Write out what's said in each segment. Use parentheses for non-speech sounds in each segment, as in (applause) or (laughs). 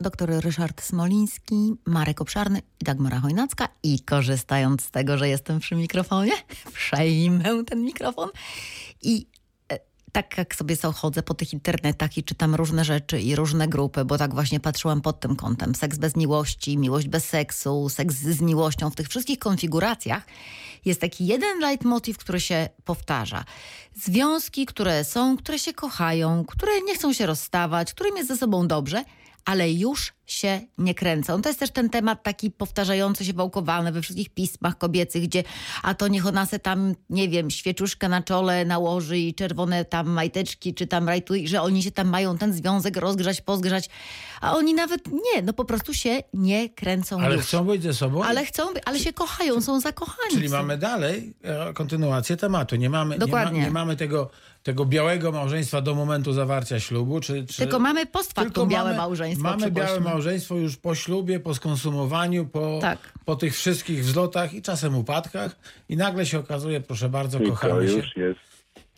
dr Ryszard Smoliński, Marek Obszarny i Dagmara Chojnacka. I korzystając z tego, że jestem przy mikrofonie, (laughs) przejmę ten mikrofon i e, tak jak sobie chodzę po tych internetach i czytam różne rzeczy i różne grupy, bo tak właśnie patrzyłam pod tym kątem. Seks bez miłości, miłość bez seksu, seks z miłością. W tych wszystkich konfiguracjach jest taki jeden leitmotiv, który się powtarza. Związki, które są, które się kochają, które nie chcą się rozstawać, którym jest ze sobą dobrze, ale już się nie kręcą. To jest też ten temat taki powtarzający się, wałkowany we wszystkich pismach kobiecych, gdzie a to niech ona se tam, nie wiem, świeczuszkę na czole nałoży i czerwone tam majteczki, czy tam rajtuje, że oni się tam mają ten związek rozgrzać, pozgrzać, a oni nawet nie, no po prostu się nie kręcą Ale już. chcą być ze sobą? Ale chcą, ale się kochają, są zakochani. Czyli mamy dalej e, kontynuację tematu. Nie mamy, nie, ma, Dokładnie. nie mamy tego, tego białego małżeństwa do momentu zawarcia ślubu. Czy, czy... Tylko mamy post factum białe mamy, małżeństwo. Mamy białe małżeństwo już po ślubie, po skonsumowaniu, po, Tak. po tych wszystkich wzlotach i czasem upadkach i nagle się okazuje, proszę bardzo, I to kochamy się, już jest,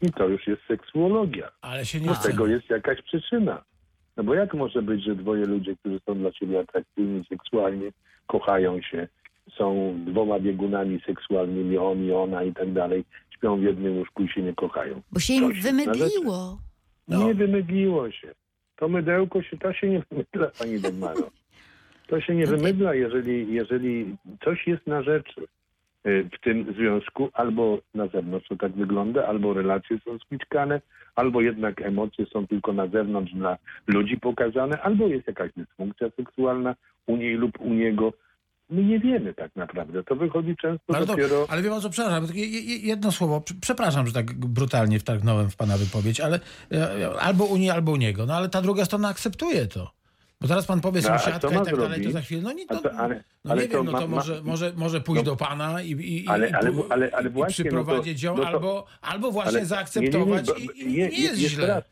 i to już jest seksuologia. ale się nie Do tego jest jakaś przyczyna. No bo jak może być, że dwoje ludzie, którzy są dla ciebie atrakcyjni seksualnie, kochają się, są dwoma biegunami seksualnymi, on i ona i tak dalej, śpią w jednym łóżku i się nie kochają. Bo się im wymydliło. No. Nie wymydliło się. To mydełko się, to się nie wymydla, pani (laughs) Dagmaro. To się nie wymydla, jeżeli, jeżeli coś jest na rzeczy y, w tym związku, albo na zewnątrz to tak wygląda, albo relacje są spiczkane, albo jednak emocje są tylko na zewnątrz dla ludzi pokazane, albo jest jakaś dysfunkcja seksualna u niej lub u niego. My nie wiemy tak naprawdę. To wychodzi często Ale, to, dopiero... ale wie pan co, przepraszam, jedno słowo, Prze- przepraszam, że tak brutalnie wtargnąłem w pana wypowiedź, ale e, albo u niej, albo u niego, no ale ta druga strona akceptuje to. Bo teraz pan powie No, sąsiadka i tak dalej, to zrobić? za chwilę, no nie, no, to- ale- no ale nie to wiem, no to ma- może, może, może pójść no- do pana i, i, i, Ale- ale- ale- ale i właśnie, no to- przyprowadzić ją, no to- albo, albo właśnie Ale- zaakceptować nie, nie, nie, i, i nie, jest źle. raz.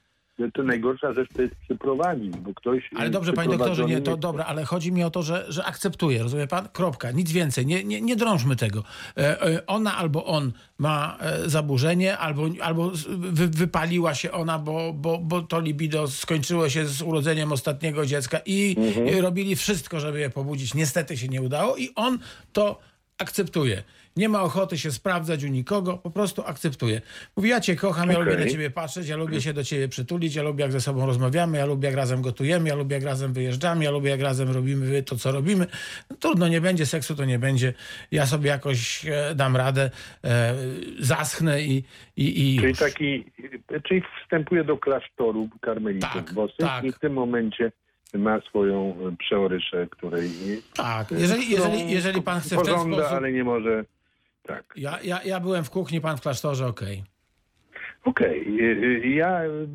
To najgorsza rzecz to jest przyprowadzić, bo ktoś... Ale dobrze, panie doktorze, nie, to dobra, ale chodzi mi o to, że, że akceptuje, rozumie pan? Kropka, nic więcej, nie, nie, nie drążmy tego. E, e, ona albo on ma e, zaburzenie, albo, albo wy, wypaliła się ona, bo, bo, bo to libido skończyło się z urodzeniem ostatniego dziecka i e, robili wszystko, żeby je pobudzić. Niestety się nie udało i on to akceptuje. Nie ma ochoty się sprawdzać u nikogo, po prostu akceptuje. Mówi, ja cię kocham, ja lubię na ciebie patrzeć, ja lubię się do ciebie przytulić, ja lubię jak ze sobą rozmawiamy, ja lubię jak razem gotujemy, ja lubię jak razem wyjeżdżamy, ja lubię jak razem robimy to, co robimy. No, trudno, nie będzie seksu, to nie będzie. Ja sobie jakoś e, dam radę, e, zaschnę i, i, i Czyli taki, czyli wstępuje do klasztoru karmelitów Tak, bosych tak. i w tym momencie ma swoją e, przeoryszę, której Tak, jeżeli, jeżeli, jeżeli pan chce w ten pożąda, sposób... ale nie może. Tak. Ja, ja, ja byłem w kuchni, pan w klasztorze, okej. Okej. y, y, Ja y,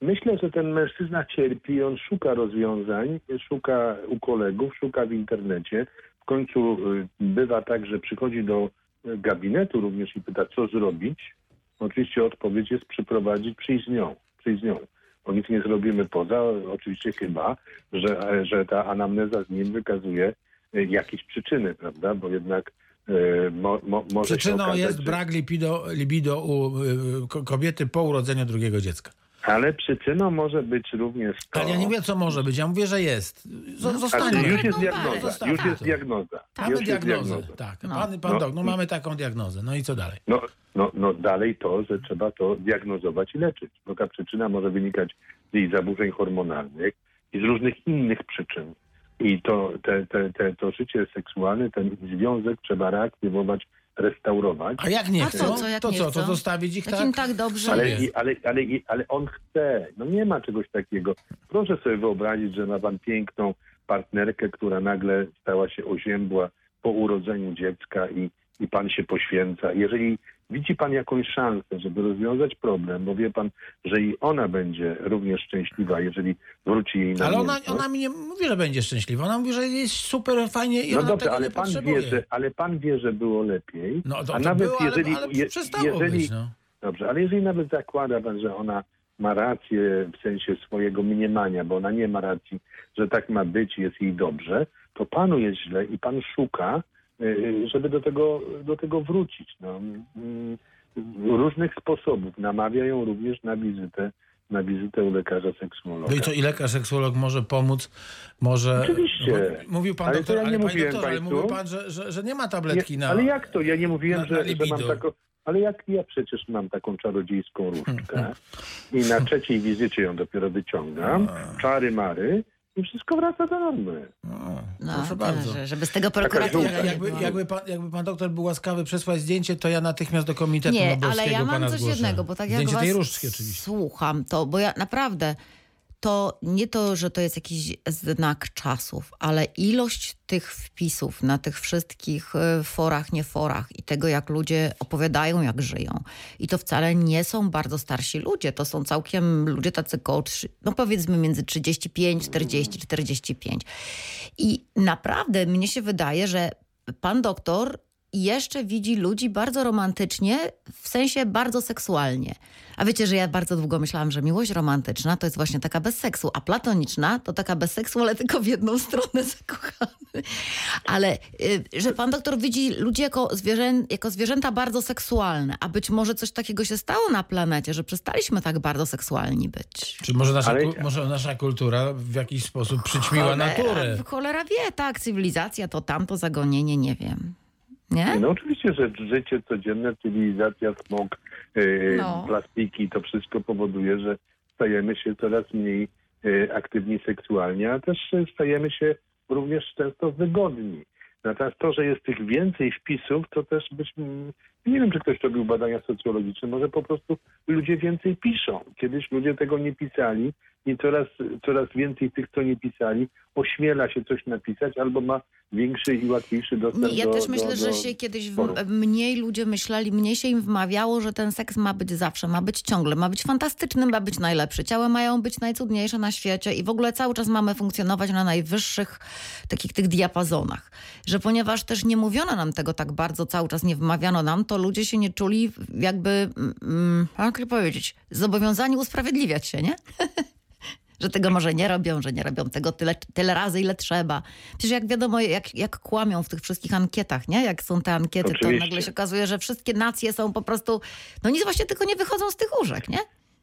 myślę, że ten mężczyzna cierpi, on szuka rozwiązań, szuka u kolegów, szuka w internecie. W końcu y, bywa tak, że przychodzi do y, gabinetu również i pyta, co zrobić. Oczywiście odpowiedź jest przyprowadzić, przyjść z nią, przyjść z nią. Bo nic nie zrobimy poza, oczywiście chyba, że, że ta anamneza z nim wykazuje jakieś przyczyny, prawda? Bo jednak mo, mo, może Przyczyną okazać, jest brak libido, libido u y, ko- kobiety po urodzeniu drugiego dziecka. Ale przyczyną może być również to... Ale ja nie mówię, co może być, ja mówię, że jest. Z- Ale Zostańmy. już jest No diagnoza, już jest diagnoza. Mamy już jest diagnozę, diagnoza. tak. No. Pan, pan No. dok, no mamy taką diagnozę. No i co dalej? No, no, no dalej to, że trzeba to diagnozować i leczyć, bo ta przyczyna może wynikać z jej zaburzeń hormonalnych i z różnych innych przyczyn. I to, te, te, te, to życie seksualne, ten związek trzeba reaktywować, restaurować. A jak nie A chcą, co, co, jak to nie co, to chcą? zostawić ich Jak tak? im tak dobrze. Ale, i- ale, ale, i- ale on chce. No nie ma czegoś takiego. Proszę sobie wyobrazić, że ma pan piękną partnerkę, która nagle stała się oziębła po urodzeniu dziecka i, i pan się poświęca. Jeżeli widzi pan jakąś szansę, żeby rozwiązać problem, bo wie pan, że i ona będzie również szczęśliwa, jeżeli wróci jej na Ale ona, ona mi nie mówi, że będzie szczęśliwa. Ona mówi, że jest super fajnie i No ona dobrze, tego ale nie pan, potrzebuje. wie, że, ale pan wie, że było lepiej. No to, a to nawet było, ale, jeżeli, ale je- przestało jeżeli, być. No. Dobrze, ale jeżeli nawet zakłada pan, że ona ma rację w sensie swojego mniemania, bo ona nie ma racji, że tak ma być jest jej dobrze, to panu jest źle i pan szuka, żeby do tego, do tego wrócić. No. Mm, Różnych sposobów namawia ją również na wizytę na wizytę u lekarza seksuologa. No i co, i lekarz, seksuolog może pomóc, może... Oczywiście. Bo Mówił pan Ale to doktor, ja nie ale mówiłem doktorze, ale mówił pan, że, że, że nie ma tabletki Nie, na... ale jak to? Ja nie mówiłem, na- że, na że mam taką... Ale jak ja przecież mam taką czarodziejską różdżkę i na trzeciej wizycie ją dopiero wyciągam, czary mary i wszystko wraca do normy. O, No, proszę to, bardzo. że- żeby z tego prokuratura nie Jakby, jakby, pan, jakby pan doktor był łaskawy przesłać zdjęcie, to ja natychmiast do Komitetu Nie, ale ja mam coś zgłoszę. jednego, bo tak jak Zdjęcie was tej różdżki oczywiście. słucham, to, bo ja naprawdę, to nie to, że to jest jakiś znak czasów, ale ilość tych wpisów na tych wszystkich e, forach, nie forach i tego, jak ludzie opowiadają, jak żyją. I to wcale nie są bardzo starsi ludzie, to są całkiem ludzie tacy koło, no powiedzmy między 35, 40, 45. I naprawdę mnie się wydaje, że pan doktor jeszcze widzi ludzi bardzo romantycznie, w sensie bardzo seksualnie. A wiecie, że ja bardzo długo myślałam, że miłość romantyczna to jest właśnie taka bez seksu, a platoniczna to taka bez seksu, ale tylko w jedną stronę (laughs) zakochany. Ale y, że pan doktor widzi ludzi jako, zwierzę, jako zwierzęta bardzo seksualne, a być może coś takiego się stało na planecie, że przestaliśmy tak bardzo seksualni być. Czy może nasza, Ale- może nasza kultura w jakiś sposób przyćmiła naturę? Cholera wie, tak, cywilizacja to tamto zagonienie, nie wiem. Nie? No oczywiście, że życie codzienne, cywilizacja, smog, yy, No. plastiki, to wszystko powoduje, że stajemy się coraz mniej yy, aktywni seksualnie, a też yy, stajemy się również często wygodni. Natomiast to, że jest tych więcej wpisów, to też byśmy... Nie wiem, czy ktoś robił badania socjologiczne, może po prostu ludzie więcej piszą. Kiedyś ludzie tego nie pisali i coraz, coraz więcej tych, co nie pisali, ośmiela się coś napisać albo ma większy i łatwiejszy dostęp ja do też myślę, do, że do... się kiedyś w, mniej ludzie myśleli, mniej się im wmawiało, że ten seks ma być zawsze, ma być ciągle, ma być fantastyczny, ma być najlepszy. Ciała mają być najcudniejsze na świecie i w ogóle cały czas mamy funkcjonować na najwyższych takich tych diapazonach. Że ponieważ też nie mówiono nam tego tak bardzo, cały czas nie wmawiano nam, to ludzie się nie czuli jakby, mm, jak to powiedzieć, zobowiązani usprawiedliwiać się, nie? (laughs) że tego może nie robią, że nie robią tego tyle, tyle razy, ile trzeba. Przecież jak wiadomo, jak, jak kłamią w tych wszystkich ankietach, nie? Jak są te ankiety, to Oczywiście. nagle się okazuje, że wszystkie nacje są po prostu, no nic właśnie tylko nie wychodzą z tych łóżek, nie?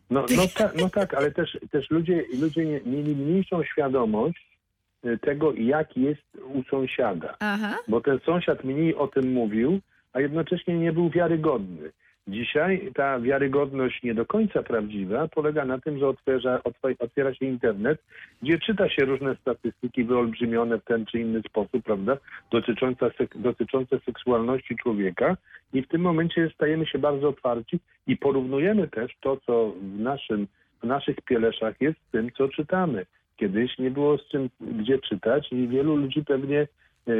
No, no, ta, no tak, ale też, też ludzie, ludzie mieli mniejszą świadomość y, tego, jak jest u sąsiada. Aha. Bo ten sąsiad mniej o tym mówił, a jednocześnie nie był wiarygodny. Dzisiaj ta wiarygodność nie do końca prawdziwa polega na tym, że otwiera, otwiera się internet, gdzie czyta się różne statystyki wyolbrzymione w ten czy inny sposób, prawda, dotyczące, dotyczące seksualności człowieka i w tym momencie stajemy się bardzo otwarci i porównujemy też to, co w, naszym, w naszych pieleszach jest z tym, co czytamy. Kiedyś nie było z czym, gdzie czytać i wielu ludzi pewnie e,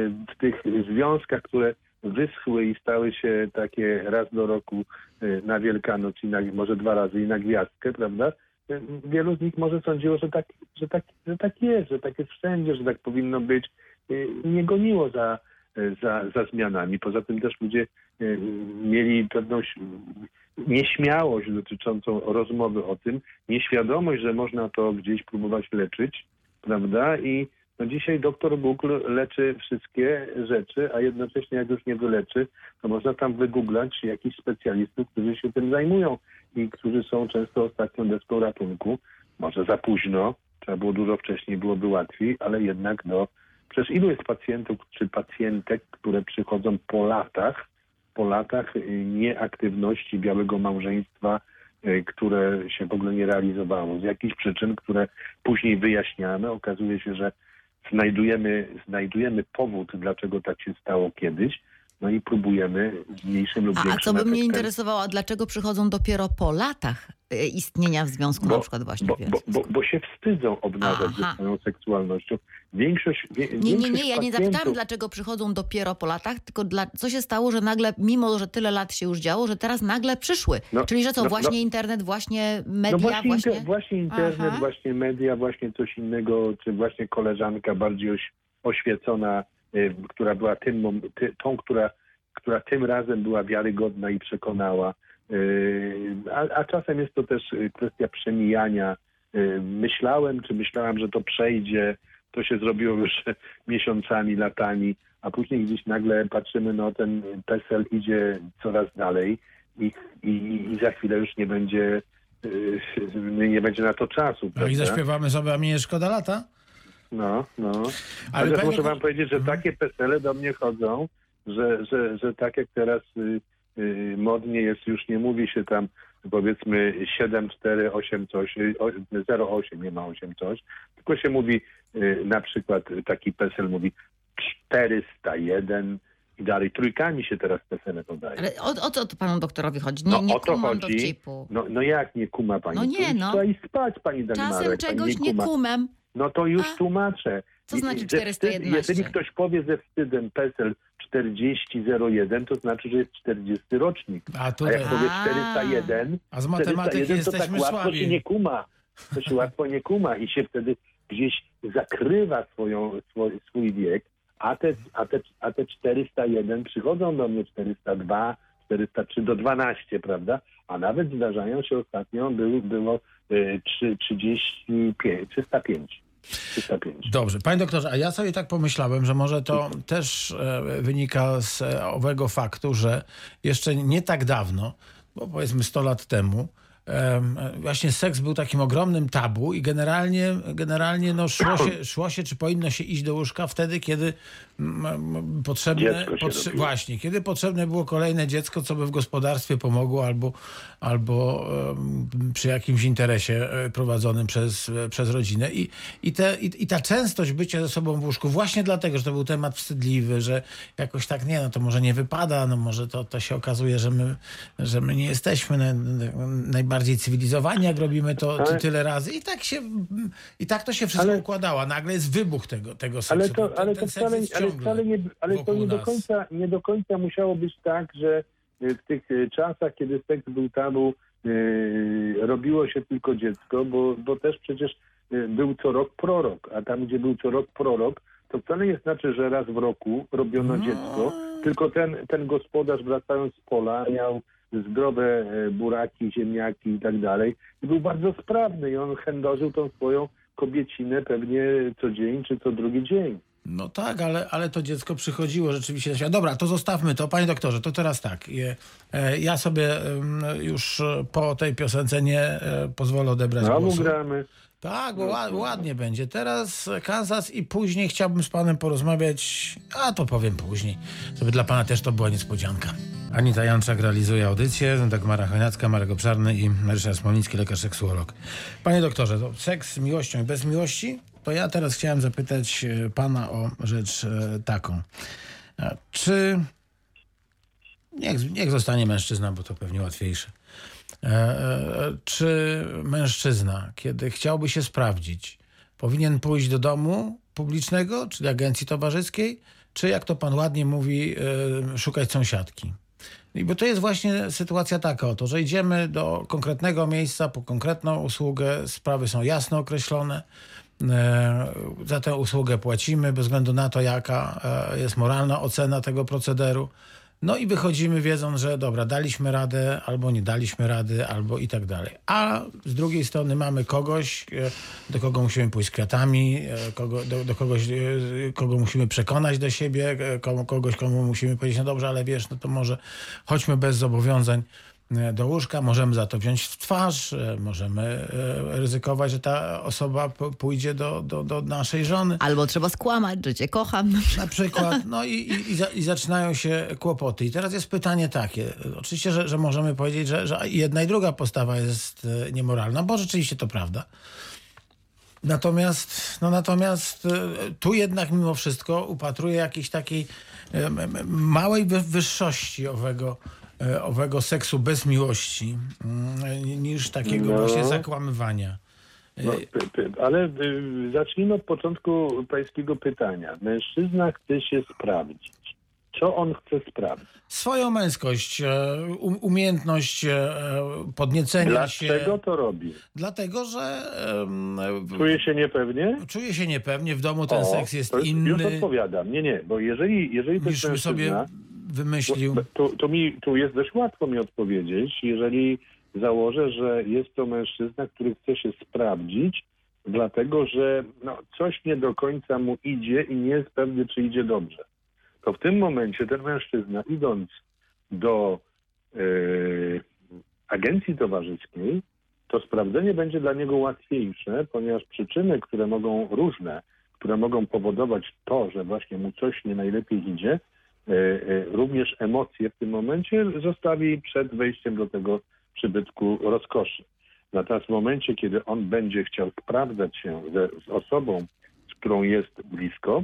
w tych związkach, które wyschły i stały się takie raz do roku e, na Wielkanoc i na, może dwa razy i na gwiazdkę, prawda? E, Wielu z nich może sądziło, że tak, że tak, że tak jest, że tak jest wszędzie, że tak powinno być. E, Nie goniło za, za, za zmianami. Poza tym też ludzie mieli pewną nieśmiałość dotyczącą rozmowy o tym, nieświadomość, że można to gdzieś próbować leczyć, prawda? I no dzisiaj doktor Google leczy wszystkie rzeczy, a jednocześnie jak już nie wyleczy, to można tam wygooglać jakichś specjalistów, którzy się tym zajmują i którzy są często ostatnią deską ratunku. Może za późno, trzeba było dużo wcześniej, byłoby łatwiej, ale jednak no, przecież ilu jest pacjentów czy pacjentek, które przychodzą po latach, po latach nieaktywności białego małżeństwa, y, które się w ogóle nie realizowało. Z jakichś przyczyn, które później wyjaśniamy, okazuje się, że znajdujemy, znajdujemy powód, dlaczego tak się stało kiedyś, no i próbujemy z mniejszym lub A, a większym co by mnie interesowało, a dlaczego przychodzą dopiero po latach istnienia w związku na przykład właśnie bo, bo, bo, bo się wstydzą obnażać ze swoją seksualnością. Większość, wie, Nie, nie, większość nie, ja nie pacjentów- zapytałam, dlaczego przychodzą dopiero po latach, tylko dla, co się stało, że nagle, mimo że tyle lat się już działo, że teraz nagle przyszły. No, Czyli, że co, no, właśnie no. internet, właśnie media, No właśnie, właśnie... Inter, właśnie internet, Aha. właśnie media, właśnie coś innego, czy właśnie koleżanka bardziej oś, oświecona, y, która była tym, ty, tą, która, która tym razem była wiarygodna i przekonała. Y, a, a czasem jest to też y, kwestia przemijania. Y, myślałem, czy myślałam, że to przejdzie, to się zrobiło już (laughs) miesiącami, latami, a później gdzieś nagle patrzymy, no ten PESEL idzie coraz dalej i, i, i za chwilę już nie będzie y, nie będzie na to czasu. No i prawda? zaśpiewamy sobie, a mi nie szkoda lata? No, no. Ale panie- muszę wam powiedzieć, że Mhm. takie pesele do mnie chodzą, że, że, że tak jak teraz y, modnie jest, już nie mówi się tam powiedzmy 7, 4, 8 coś, y, o- 0, 8, nie ma 8 coś, tylko się mówi y, na przykład y, taki pesel mówi 401 i dalej. Trójkami się teraz pesele podaje. Ale o, o co to panu doktorowi chodzi? Nie, No, nie o to chodzi. No, no jak nie kuma pani? No nie, no. Trzeba iść spać pani Dagmarek. Czasem pani czegoś nie kuma. kumam. No to już A? tłumaczę. Co znaczy ze 411? Jeżeli ktoś powie ze wstydem PESEL 4001, to znaczy, że jest 40 rocznik. A A tutaj, jak powie A. 401, a z matematyki 401 to tak łatwo się słabi. nie kuma. To się łatwo nie kuma i się wtedy gdzieś zakrywa swoją, swój, swój wiek, a te, a, te, a te 401 przychodzą do mnie 402, 403 do 12, prawda? A nawet zdarzają się ostatnio, był, było y, trzy- 35, 305. 305. Dobrze, panie doktorze, a ja sobie tak pomyślałem, że może to też e, wynika z e, owego faktu, że jeszcze nie tak dawno, bo powiedzmy 100 lat temu, em, właśnie seks był takim ogromnym tabu i generalnie, generalnie no szło, się, szło się, czy powinno się iść do łóżka wtedy, kiedy potrzebne... Robiło. właśnie, kiedy potrzebne było kolejne dziecko, co by w gospodarstwie pomogło albo, albo em, przy jakimś interesie e, prowadzonym przez, e, przez rodzinę. I, i, te, i, I ta częstość bycia ze sobą w łóżku, właśnie dlatego, że to był temat wstydliwy, że jakoś tak nie, no to może nie wypada, no może to, to się okazuje, że my, że my nie jesteśmy naj, najbardziej cywilizowani, jak robimy to tyle razy. I tak się, i tak to się wszystko Ale- układało. Nagle jest wybuch tego, tego seksu. Ale to, Ten- ale ten to seks wcale, ale wcale nie, ale to nie do, końca, nie do końca musiało być tak, że y, w tych y, czasach, kiedy seks był tabu, y, robiło się tylko dziecko, bo, bo też przecież był co rok prorok, a tam, gdzie był co rok prorok, to wcale nie znaczy, że raz w roku robiono No. dziecko, tylko ten, ten gospodarz wracając z pola miał zdrowe e, buraki, ziemniaki i tak dalej i był bardzo sprawny i on chędożył tą swoją kobiecinę pewnie co dzień czy co drugi dzień. No tak, ale, ale to dziecko przychodziło rzeczywiście na świat. Dobra, to zostawmy to. Panie doktorze, to teraz tak. E, Ja sobie już e, po tej piosence nie e, pozwolę odebrać Znowu głosu. gramy. Tak, bo ła- ładnie będzie. Teraz Kansas i później chciałbym z panem porozmawiać, a to powiem później, żeby dla pana też to była niespodzianka. Anita Janczak realizuje audycję, Dagmara Chojnacka, Marek Obszarny i Ryszard Smolnicki, lekarz seksuolog. Panie doktorze, to seks z miłością i bez miłości? To ja teraz chciałem zapytać e, pana o rzecz e, taką. E, Czy... Niech, niech zostanie mężczyzna, bo to pewnie łatwiejsze. Czy mężczyzna, kiedy chciałby się sprawdzić, powinien pójść do domu publicznego, czyli agencji towarzyskiej, czy jak to pan ładnie mówi, szukać sąsiadki? I bo to jest właśnie sytuacja taka oto, że idziemy do konkretnego miejsca po konkretną usługę, sprawy są jasno określone, za tę usługę płacimy bez względu na to, jaka e, jest moralna ocena tego procederu. No i wychodzimy wiedząc, że dobra, daliśmy radę, albo nie daliśmy rady, albo i tak dalej. A z drugiej strony mamy kogoś, e, do kogo musimy pójść z kwiatami, e, kogo, do, do kogoś, e, kogo musimy przekonać do siebie, e, kogoś, komu musimy powiedzieć, no dobrze, ale wiesz, no to może chodźmy bez zobowiązań e, do łóżka, możemy za to wziąć w twarz, e, możemy e, ryzykować, że ta osoba pójdzie do, do, do naszej żony. Albo trzeba skłamać, że cię kocham. Na przykład, no i, i, i, za, i zaczynają się kłopoty. I teraz jest pytanie takie. Oczywiście, że, że możemy powiedzieć, że, że jedna i druga postawa jest e, niemoralna, bo rzeczywiście to prawda. Natomiast, no natomiast e, tu jednak mimo wszystko upatruję jakiejś takiej e, małej wy- wyższości owego, e, owego seksu bez miłości mm, niż takiego No. właśnie zakłamywania. No, py, py, ale y, zacznijmy od początku pańskiego pytania. Mężczyzna chce się sprawdzić. Co on chce sprawdzić? Swoją męskość, e, um- umiejętność e, podniecenia się. Dlaczego to robi? Dlatego, że Czuje się niepewnie? czuję się niepewnie, w domu ten O, seks jest Już inny odpowiadam. Nie, nie, bo jeżeli, jeżeli to jest by sobie mężczyzna, wymyślił. to, to, mi, tu jest dość łatwo mi odpowiedzieć, jeżeli założę, że jest to mężczyzna, który chce się sprawdzić, dlatego że no, coś nie do końca mu idzie i nie jest pewny, czy idzie dobrze. To w tym momencie ten mężczyzna, idąc do e, agencji towarzyskiej, to sprawdzenie będzie dla niego łatwiejsze, ponieważ przyczyny, które mogą różne, które mogą powodować to, że właśnie mu coś nie najlepiej idzie, również emocje w tym momencie zostawi przed wejściem do tego przybytku rozkoszy. Natomiast w momencie, kiedy on będzie chciał sprawdzać się ze, z osobą, z którą jest blisko,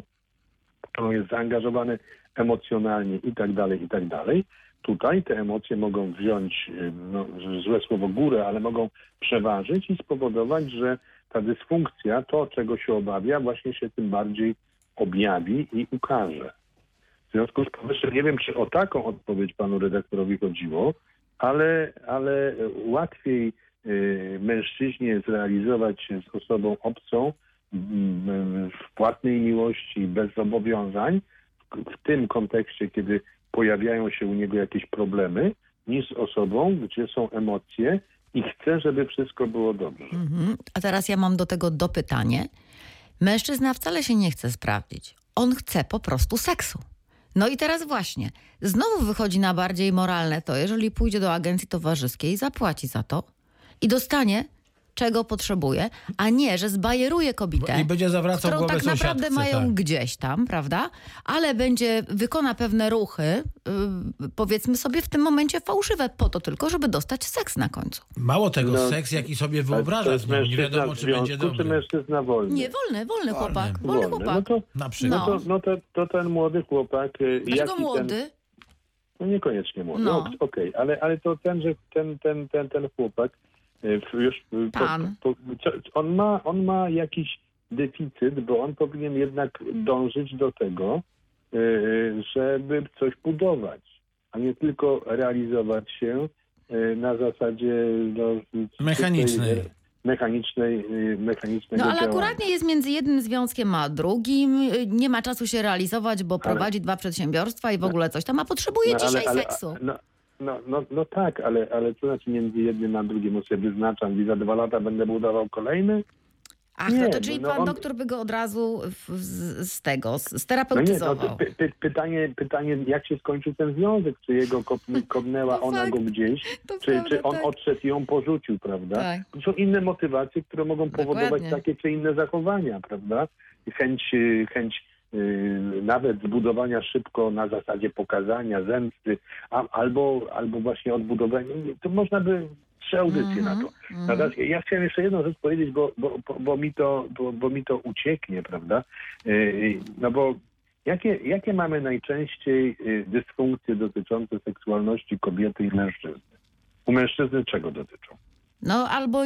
którą jest zaangażowany emocjonalnie i tak dalej, i tak dalej, tutaj te emocje mogą wziąć, y, no, złe słowo górę, ale mogą przeważyć i spowodować, że ta dysfunkcja, to czego się obawia, właśnie się tym bardziej objawi i ukaże. W związku z powyższym nie wiem, czy o taką odpowiedź panu redaktorowi chodziło, ale, ale łatwiej y, mężczyźnie zrealizować się z osobą obcą mm, w płatnej miłości, bez zobowiązań, w, tym kontekście, kiedy pojawiają się u niego jakieś problemy, niż z osobą, gdzie są emocje i chce, żeby wszystko było dobrze. Mhm. A teraz ja mam do tego dopytanie. Mężczyzna wcale się nie chce sprawdzić. On chce po prostu seksu. No i teraz właśnie, znowu wychodzi na bardziej moralne to, jeżeli pójdzie do agencji towarzyskiej, zapłaci za to i dostanie czego potrzebuje, a nie, że zbajeruje kobietę, I będzie zawracał którą głowę tak naprawdę sąsiadce, mają tak. gdzieś tam, prawda? Ale będzie, wykona pewne ruchy, yy, powiedzmy sobie w tym momencie fałszywe, po to tylko, żeby dostać seks na końcu. Mało tego, No, seks jaki sobie Ale to wyobraża jest z nią, nie wiadomo czy będzie związku, czy dobry. mężczyzna wolny? Nie, wolny, wolny Wolny. chłopak, wolny No chłopak. to, Na przykład. no to, no to, to ten młody chłopak... y, Dlaczego Ten, młody? no niekoniecznie młody, No. no. okej, ale, ale to ten, że ten, ten, ten, ten chłopak y, już... y, po- Pan. Po, co, on, ma, on ma jakiś deficyt, bo on powinien jednak dążyć do tego, y, żeby coś budować, a nie tylko realizować się y, na zasadzie no, Mechanicznej. mechanicznej, y, mechanicznego No ale działania. akurat nie jest między jednym związkiem a drugim, y, nie ma czasu się realizować, bo Ale- prowadzi dwa przedsiębiorstwa i w ogóle coś tam, a potrzebuje No, ale- dzisiaj ale- seksu. No, no, no, no tak, ale, ale co znaczy między jednym a drugim? On sobie wyznaczam i za dwa lata będę budował kolejny? Ach, nie, no to czyli no pan on- doktor by go od razu z, z tego, z, No nie, no, sterapeutyzował. py, py, pytanie, pytanie, jak się skończył ten związek? Czy jego kop- (laughs) kopnęła No ona fakt. go gdzieś? To Czy, prawda, czy on tak. odszedł i ją porzucił, prawda? Tak. Są inne motywacje, które mogą powodować Dokładnie. takie czy inne zachowania, prawda? Chęć, y, chęć nawet zbudowania szybko na zasadzie pokazania, zemsty, a, albo, albo właśnie odbudowania. To można by trzy audycje na to. Mhm. Natomiast ja chciałem jeszcze jedną rzecz powiedzieć, bo, bo, bo, mi, to, bo, bo mi to ucieknie, prawda? Yy, No bo jakie, jakie mamy najczęściej yy, dysfunkcje dotyczące seksualności kobiety i mężczyzny? U mężczyzny czego dotyczą? No albo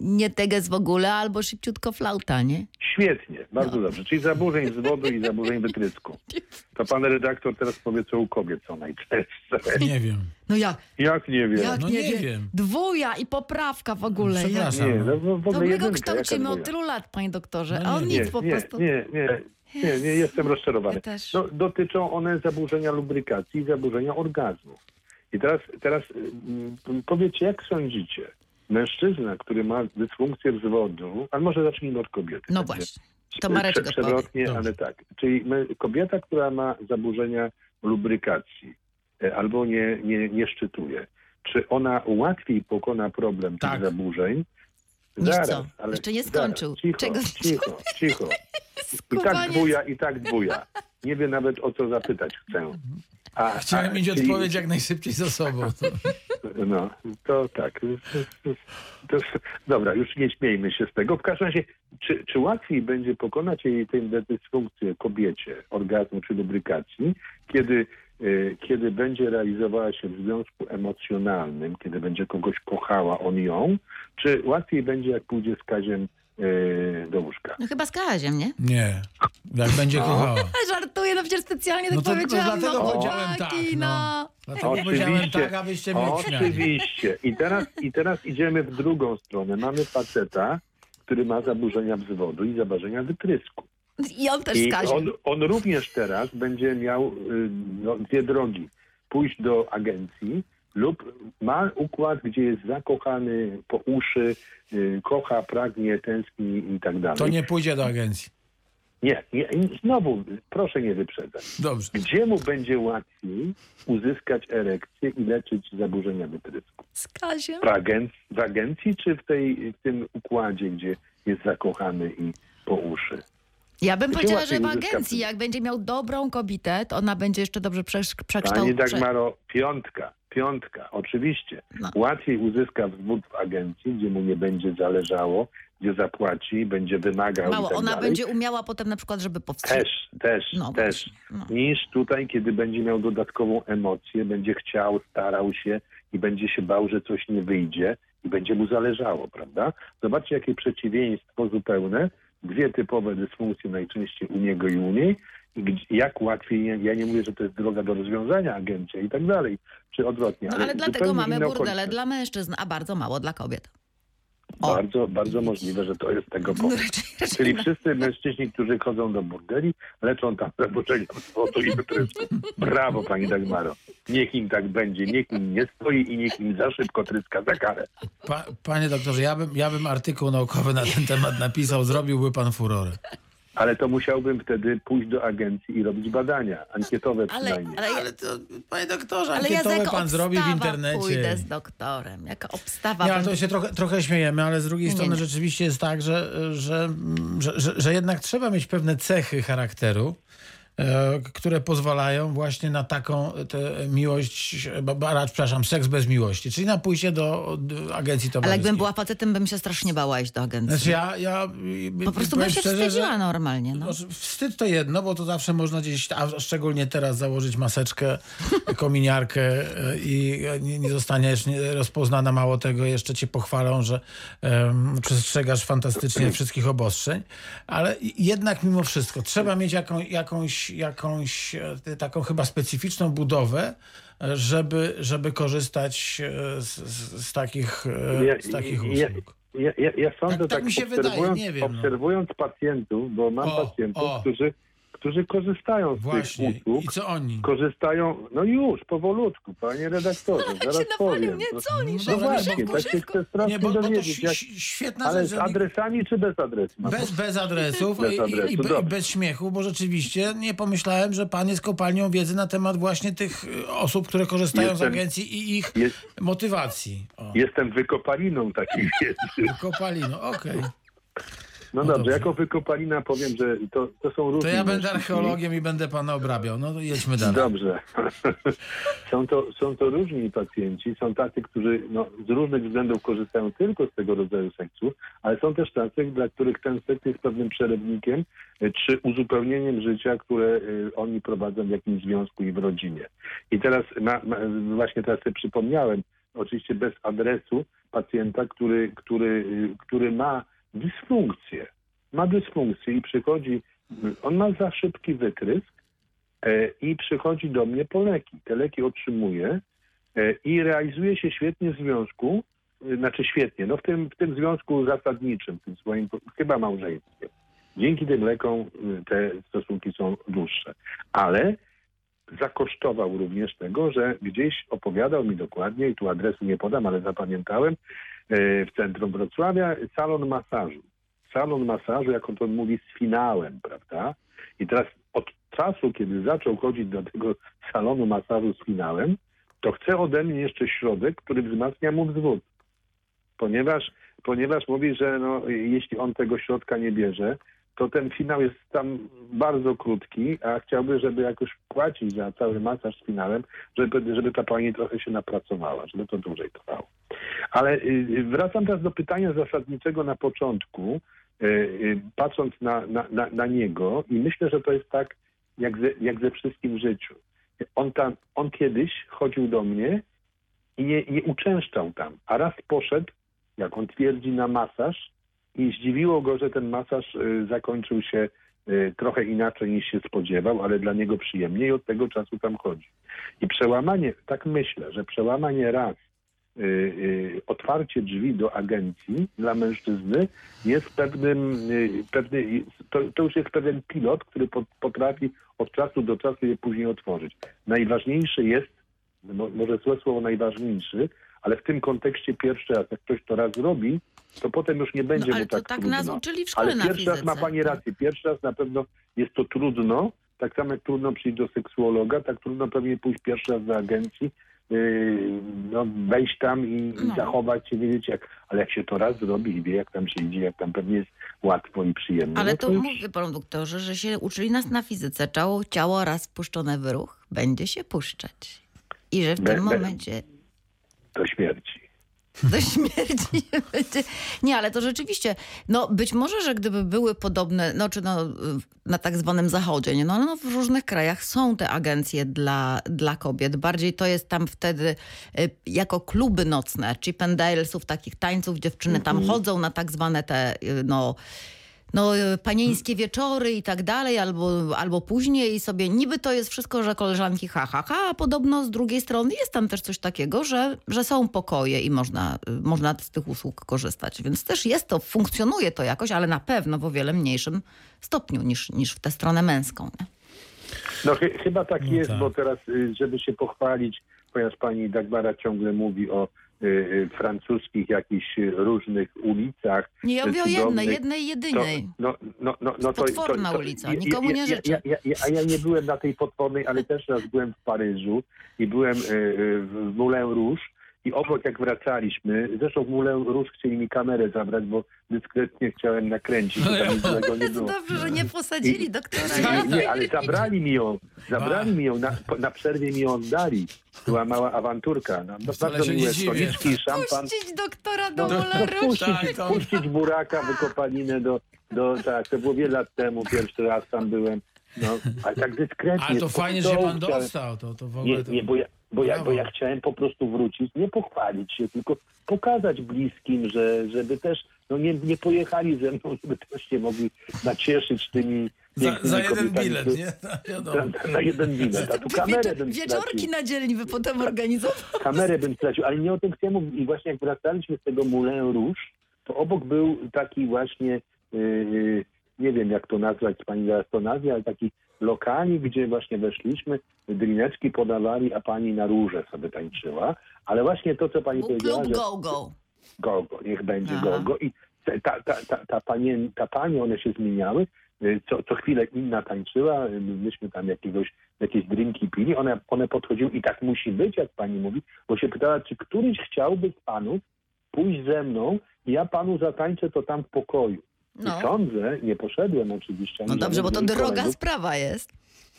nie teges w ogóle, albo szybciutko flauta, nie? Świetnie, bardzo No. dobrze. Czyli zaburzeń z wody i zaburzeń wytrysku. To pan redaktor teraz powie, co u kobiet są najczęstsze. Nie wiem. No jak? Jak nie wiem? Jak No nie, nie wiem? wiem. Dwuja i poprawka w ogóle. Jak? Przepraszam. Nie, no, w, w To ogóle my go kształcimy od tylu lat, panie doktorze, No a on nie, nic po nie, prostu. Nie, nie, nie, nie, jestem rozczarowany. Ja też. No, dotyczą one zaburzenia lubrykacji i zaburzenia orgazmu. I teraz, teraz mm, powiedzcie, jak sądzicie, mężczyzna, który ma dysfunkcję wzwodu, a może zacznijmy od kobiety. No właśnie. To Mareczek. Przewrotnie, Dobrze. ale tak. Czyli my, kobieta, która ma zaburzenia lubrykacji e, albo nie, nie, nie szczytuje, czy ona łatwiej pokona problem Tak. tych zaburzeń? Niż co? Jeszcze nie zaraz, skończył. Cicho, Czego- cicho, (laughs) cicho. I tak dwuja, i tak dwuja. Nie wie nawet o co zapytać chcę. A, Chciałem a, mieć czyli- odpowiedź jak najszybciej za sobą. To... No, to tak. To, dobra, już nie śmiejmy się z tego. W każdym razie, czy, czy łatwiej będzie pokonać jej tę dysfunkcję kobiecie, orgazmu czy lubrykacji, kiedy, y, kiedy będzie realizowała się w związku emocjonalnym, kiedy będzie kogoś kochała on ją, czy łatwiej będzie, jak pójdzie z Kaziem do łóżka? No chyba z Kaziem, nie? Nie. Jak będzie kochała. (laughs) Żartuję, no przecież specjalnie tak No to- no powiedziałam. dlatego no, powiedziałem tak, no. no. Dlatego powiedziałem tak, a wyście mnie. Oczywiście. I teraz, I teraz idziemy w drugą stronę. Mamy faceta, który ma zaburzenia wzwodu i zaburzenia wytrysku. I on też I on, on również teraz będzie miał y, no, dwie drogi. Pójść do agencji lub ma układ, gdzie jest zakochany po uszy, y, kocha, pragnie, tęskni i tak dalej. To nie pójdzie do agencji. Nie, nie, znowu, proszę nie wyprzedzać. Dobrze. Gdzie mu będzie łatwiej uzyskać erekcję i leczyć zaburzenia wytrysku? Z Kaziem. W, agenc- w agencji czy w, tej, w tym układzie, gdzie jest zakochany i po uszy? Ja bym Gdzie powiedziała, że w agencji, jak będzie miał dobrą kobietę, to ona będzie jeszcze dobrze przesz- Pani przekształcona. Dagmaro, piątka, piątka, oczywiście. No. Łatwiej uzyska wzwód w agencji, gdzie mu nie będzie zależało, gdzie zapłaci, będzie wymagał Mało, tak ona dalej. będzie umiała potem na przykład, żeby powstrzymać. Też, też, No też. no. Niż tutaj, kiedy będzie miał dodatkową emocję, będzie chciał, starał się i będzie się bał, że coś nie wyjdzie i będzie mu zależało, prawda? Zobaczcie, jakie przeciwieństwo zupełne. Dwie typowe dysfunkcje najczęściej u niego i u niej. Jak łatwiej, ja nie mówię, że to jest droga do rozwiązania agencja i tak dalej, czy odwrotnie. No ale dlatego zupełnie mamy burdele okolice. dla mężczyzn, a bardzo mało dla kobiet. O. Bardzo, bardzo możliwe, że to jest tego No, powód. raczej Czyli wszyscy mężczyźni, którzy chodzą do burdeli, leczą tam (laughs) zaburzenia wzrostu i wytrysku. Brawo, pani Dagmaro. Niech im tak będzie, niech im nie stoi i niech im za szybko tryska za karę. Pa, panie doktorze, ja bym, ja bym artykuł naukowy na ten temat napisał, zrobiłby pan furorę. Ale to musiałbym wtedy pójść do agencji i robić badania, ankietowe Ale, przynajmniej. ale, Ale to, panie doktorze, ale ja ankietowe jaka pan zrobi w internecie. pójdę z doktorem. Jaka obstawa będzie- to się trochę, trochę śmiejemy, ale z drugiej Nie, strony nie. rzeczywiście jest tak, że, że, że, że, że jednak trzeba mieć pewne cechy charakteru, które pozwalają właśnie na taką tę miłość, przepraszam, seks bez miłości, czyli na pójście do, do agencji Ale towarzyskiej. jakbym była facetem, bym się strasznie bała iść do agencji. Znaczy ja, ja po prostu powiem bym się szczerze, wstydziła normalnie. No. Wstyd to jedno, bo to zawsze można gdzieś, a szczególnie teraz założyć maseczkę, (laughs) kominiarkę e, i nie, nie zostaniesz nie- rozpoznana. Mało tego, jeszcze cię pochwalą, że em, przestrzegasz fantastycznie wszystkich obostrzeń. Ale jednak mimo wszystko trzeba mieć jaką, jakąś, jakąś e, taką chyba specyficzną budowę, e, żeby, żeby korzystać e, z, z, z takich, z takich usług. Ja, ja, ja sądzę Tak- tak tak, mi się wydaje, obserwując, nie wiem, no. obserwując pacjentów, bo mam O, pacjentów, o. Którzy, którzy korzystają z Właśnie. tych usług. I co oni? Korzystają, no już, powolutku, panie redaktorze, (laughs) zaraz się napalił, powiem. nie No- dzwoni, No żeby właśnie, tak się chcę strasznie Nie, bo, bo dowiedzieć. Jak, świetna ale rzecz, z adresami czy bez adresu? Bez, bez adresów Bez i, i, adresu, i, be- i bez śmiechu, bo rzeczywiście nie pomyślałem, że pan jest kopalnią wiedzy na temat właśnie tych y, osób, które korzystają z Jestem- agencji i ich Jest, motywacji. O, jestem wykopaliną takiej (laughs) wiedzy. kopalino, okej. No, No dobrze, jako wykopalina powiem, że to, to są To różne... ja będę archeologiem i będę pana obrabiał. No to jedźmy dalej. Dobrze. (laughs) są, to, są to różni pacjenci. Są tacy, którzy no, z różnych względów korzystają tylko z tego rodzaju seksu, ale są też tacy, dla których ten seks jest pewnym przerywnikiem y, czy uzupełnieniem życia, które y, oni prowadzą w jakimś związku i w rodzinie. I teraz ma, ma, właśnie teraz sobie przypomniałem, oczywiście bez adresu pacjenta, który, który, y, który ma dysfunkcję. Ma dysfunkcję i przychodzi, on ma za szybki wytrysk, e, i przychodzi do mnie po leki. Te leki otrzymuje e, i realizuje się świetnie w związku, e, znaczy świetnie, no w tym, w tym związku zasadniczym, w tym swoim chyba małżeństwie. Dzięki tym lekom te stosunki są dłuższe. Ale zakosztował również tego, że gdzieś opowiadał mi dokładnie, i tu adresu nie podam, ale zapamiętałem, w centrum Wrocławia salon masażu. Salon masażu, jak on to mówi, z finałem, prawda? I teraz od czasu, kiedy zaczął chodzić do tego salonu masażu z finałem, to chce ode mnie jeszcze środek, który wzmacnia mu wzwód. Ponieważ, ponieważ mówi, że no, jeśli on tego środka nie bierze, to ten finał jest tam bardzo krótki, a chciałby, żeby jakoś płacić za cały masaż z finałem, żeby, żeby ta pani trochę się napracowała, żeby to dłużej trwało. Ale y, wracam teraz do pytania zasadniczego na początku, y, y, patrząc na, na, na, na niego i myślę, że to jest tak jak ze, jak ze wszystkim w życiu. On, tam, on kiedyś chodził do mnie i nie, nie uczęszczał tam, a raz poszedł, jak on twierdzi, na masaż i zdziwiło go, że ten masaż y, zakończył się y, trochę inaczej niż się spodziewał, ale dla niego przyjemnie i od tego czasu tam chodzi. I przełamanie, tak myślę, że przełamanie raz y, otwarcie drzwi do agencji dla mężczyzny jest pewnym, pewny, to, to już jest pewien pilot, który po, potrafi od czasu do czasu je później otworzyć. Najważniejszy jest, mo, może złe słowo najważniejszy, ale w tym kontekście pierwszy raz, jak ktoś to raz robi, to potem już nie będzie No, ale mu to tak, tak trudno. nas uczyli w szkole Ale pierwszy raz ma pani rację. Pierwszy raz na pewno jest to trudno. Tak samo jak trudno przyjść do seksuologa, tak trudno pewnie pójść pierwszy raz do agencji, yy, no, wejść tam i, No. zachować się, wiedzieć jak, ale jak się to raz zrobi i wie jak tam się idzie, jak tam pewnie jest łatwo i przyjemnie. Ale no to już- mówię panu doktorze, że się uczyli nas na fizyce. Ciało, ciało raz puszczone w ruch będzie się puszczać. I że w Be- tym be- momencie do śmierci. Do śmierci nie będzie. Nie, ale to rzeczywiście, no być może, że gdyby były podobne, no czy no na tak zwanym zachodzie, nie? No, no w różnych krajach są te agencje dla, dla kobiet. Bardziej to jest tam wtedy y, jako kluby nocne, Chip and Dalesów, takich tańców, dziewczyny tam chodzą na tak zwane te, y, no no, y, panieńskie wieczory i tak dalej, albo, albo później sobie niby to jest wszystko, że koleżanki ha, ha, ha, a podobno z drugiej strony jest tam też coś takiego, że, że są pokoje i można, y, można z tych usług korzystać. Więc też jest to, funkcjonuje to jakoś, ale na pewno w o wiele mniejszym stopniu niż, niż w tę stronę męską. Nie? No chy, chyba tak No jest, tak. bo teraz, y, żeby się pochwalić, ponieważ pani Dagbara ciągle mówi o francuskich jakichś y, różnych ulicach. Nie, ja mówię o jednej, jednej, jedynej. no, no, no, no to, potworna ulica, nikomu nie życzę. A ja nie byłem na tej potwornej, ale też raz byłem w Paryżu i byłem y, y, w Moulin Rouge i obok jak wracaliśmy, zresztą w Moulin Rouge chcieli mi kamerę zabrać, bo dyskretnie chciałem nakręcić, tam złego nie było. dobrze, że nie posadzili doktora. Nie, nie, ale zabrali mi ją. Zabrali mi ją. Na, na przerwie mi ją oddali. Była mała awanturka. No, no, bardzo miłe stoliczki i szampan. Puścić doktora do No, no, puścić, Tak, to- puścić buraka, wykopaninę do, do... Tak, to było wiele lat temu. Pierwszy raz tam byłem. No, ale tak dyskretnie. Ale to fajnie, że pan chciałem- dostał. To, to w Nie, ogóle to... nie, bo ja, bo, ja, bo ja chciałem po prostu wrócić, nie pochwalić się, tylko pokazać bliskim, że żeby też no nie, nie pojechali ze mną, żeby też się mogli nacieszyć tymi Za, za jeden bilet, nie? (laughs) Wiadomo. na, na jeden bilet. A tu kamerę Wieczor, bym wieczorki stracił. na dzielni by potem organizował. (laughs) Kamerę bym stracił, ale nie o tym chciałem mówić. I właśnie jak wracaliśmy z tego Moulin Rouge, to obok był taki właśnie, yy, nie wiem jak to nazwać, pani zaraz to nazwie, ale taki lokali, gdzie właśnie weszliśmy, drineczki podawali, a pani na róże sobie tańczyła. Ale właśnie to, co pani powiedziała, że Go Go. Gogo, niech będzie Aha. Gogo. I ta, ta, ta, ta, panie, ta pani, one się zmieniały. Y, Co, co chwilę inna tańczyła, y, myśmy tam jakiegoś, jakieś drinki pili, one, one podchodziły i tak musi być, jak pani mówi, bo się pytała, czy któryś chciałby z panów pójść ze mną i ja panu zatańczę to tam w pokoju. No. I sądzę, nie poszedłem oczywiście. No dobrze, bo to droga kolegów. sprawa jest.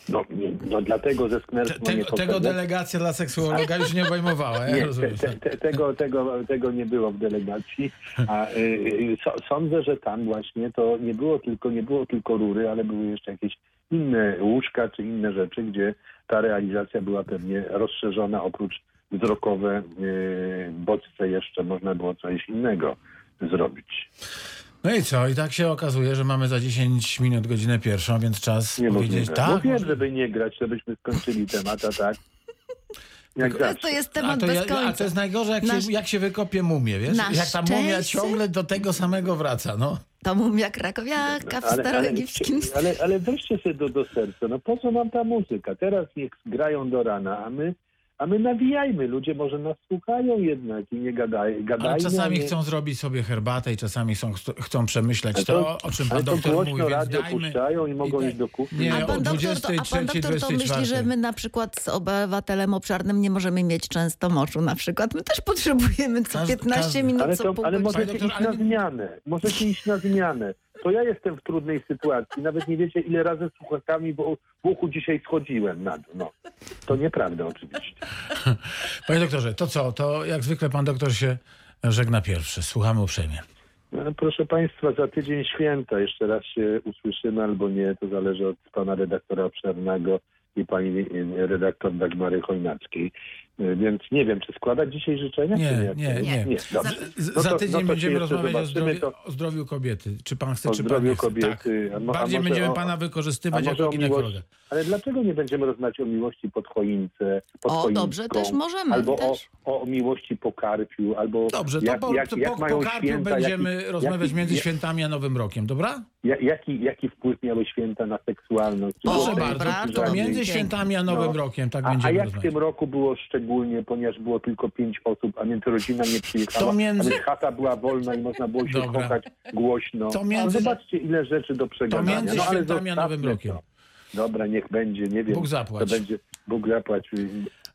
No, nie, no dlatego ze Te, sknerstwa nie tego, tego poszedłem. delegacja dla seksuologa już nie obejmowała, ja Nie, te, rozumiem. te, te, tego, tego, tego nie było w delegacji. A y, y, so, sądzę, że tam właśnie to nie było tylko nie było tylko rury, ale były jeszcze jakieś inne łóżka czy inne rzeczy, gdzie ta realizacja była pewnie rozszerzona oprócz wzrokowe y, bodźce jeszcze można było coś innego zrobić. No i co? I tak się okazuje, że mamy za 10 minut godzinę pierwszą, więc czas powiedzieć Niemożliwe. tak. no wiem, żeby nie grać, żebyśmy skończyli temat, a tak? Jak To zawsze. jest A temat to, bez ja, a końca. to jest najgorzej, jak, Nasz- się, jak się wykopie mumię, wiesz? Na Jak ta mumia szczęście- ciągle do tego samego wraca, no. To mumia krakowiaka w staroegipskim ale, ale weźcie sobie do, do serca, no po co nam ta muzyka? Teraz niech grają do rana, a my, a my nawijajmy. Ludzie może nas słuchają jednak i nie gadaj, gadajmy. Ale czasami nie... chcą zrobić sobie herbatę i czasami chcą, chcą przemyśleć Ale to, o czym pan to doktor mówi, więc radio dajmy... puszczają i mogą i iść do kuchni. Nie, A pan, doktor, to, 23, a pan doktor to myśli, 24. że my na przykład z obywatelem obszarnym nie możemy mieć często moczu na przykład. My też potrzebujemy co Każdy- 15 każdy. minut, Ale, co to, pół ale możecie iść na zmianę. Możecie iść na zmianę. To ja jestem w trudnej sytuacji. Nawet nie wiecie, ile razy z słuchawkami w w uchu dzisiaj schodziłem na dół. No. To nieprawda oczywiście. (laughs) Panie doktorze, to co? To jak zwykle pan doktor się żegna pierwszy. Słuchamy uprzejmie. No, proszę Państwa, za tydzień święta jeszcze raz się usłyszymy albo nie. To zależy od pana redaktora obszernego i pani e, redaktor Dagmary Chojnackiej. E, Więc nie wiem, czy składać dzisiaj życzenia? Nie, czy nie, nie. nie. Dobrze. Z, No za to- tydzień no to się będziemy rozmawiać o zdrowiu, to- o zdrowiu kobiety. Czy pan chce, O czy pan zdrowiu nie chce. kobiety. Tak. A mo- a Bardziej będziemy o- pana wykorzystywać jako ginekologa. Ale dlaczego nie będziemy rozmawiać o miłości pod choince, pod O, choinką, dobrze, też możemy, Albo też. O, o miłości po karpiu, albo Dobrze, to jak, po, jak, to jak po, mają po karpiu święta, będziemy jaki, rozmawiać jaki, między jak- świętami a Nowym Rokiem, dobra? Ja- Jaki, jaki wpływ miały święta na seksualność? Proszę bardzo, to to między świętami a Nowym No. Rokiem tak A, a będziemy jak w rozmawiać. tym roku było szczególnie? ponieważ było tylko pięć osób, a więc rodzina nie przyjechała, To między- a więc chata była wolna i można było się Dobra. kochać głośno. To A między- zobaczcie, ile rzeczy do przegadania. między no, ale świętami a Nowym Rokiem. to. Dobra, niech będzie, nie wiem. Bóg zapłać. To będzie, Bóg zapłać.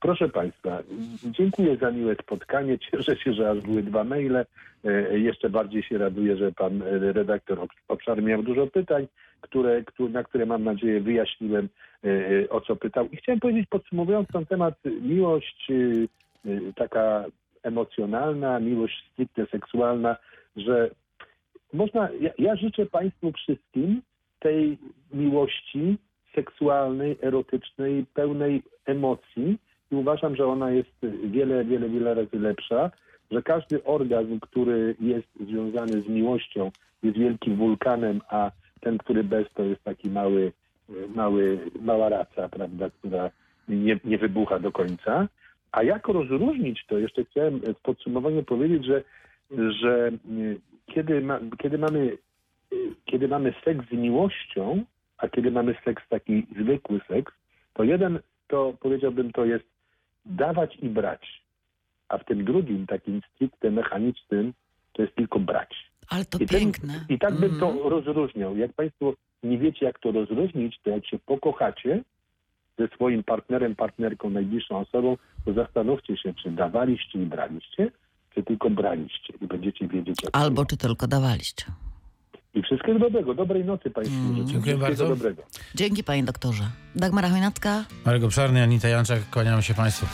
Proszę Państwa, dziękuję za miłe spotkanie. Cieszę się, że aż były dwa maile. E, Jeszcze bardziej się raduję, że pan e, redaktor Obsz- Obszar miał dużo pytań, które, któ- na które mam nadzieję wyjaśniłem, e, o co pytał. I chciałem powiedzieć, podsumowując ten temat, miłość taka emocjonalna, miłość stricte seksualna, że można, ja, ja życzę Państwu wszystkim tej miłości seksualnej, erotycznej, pełnej emocji i uważam, że ona jest wiele, wiele, wiele razy lepsza, że każdy orgazm, który jest związany z miłością jest wielkim wulkanem, a ten, który bez, to jest taki mały, mały, mała raca, prawda, która nie, nie wybucha do końca. A jak rozróżnić to? Jeszcze chciałem w podsumowaniu powiedzieć, że, że kiedy, ma, kiedy, mamy, kiedy mamy seks z miłością, a kiedy mamy seks taki zwykły seks, to jeden, to powiedziałbym, to jest dawać i brać. A w tym drugim, takim stricte mechanicznym, to jest tylko brać. Ale to I ten- piękne. I tak bym Mhm. to rozróżniał. Jak Państwo nie wiecie, jak to rozróżnić, to jak się pokochacie ze swoim partnerem, partnerką, najbliższą osobą, to zastanówcie się, czy dawaliście i braliście, czy tylko braliście. I będziecie wiedzieć, jak to Albo czy tylko dawaliście. I wszystkiego dobrego. Dobrej nocy Państwu. Mm. Dziękuję Wszystkiego bardzo. dobrego. Dzięki panie doktorze. Dagmara Chojnacka, Marek Obszarny, Anita Janczak, kłaniam się Państwu.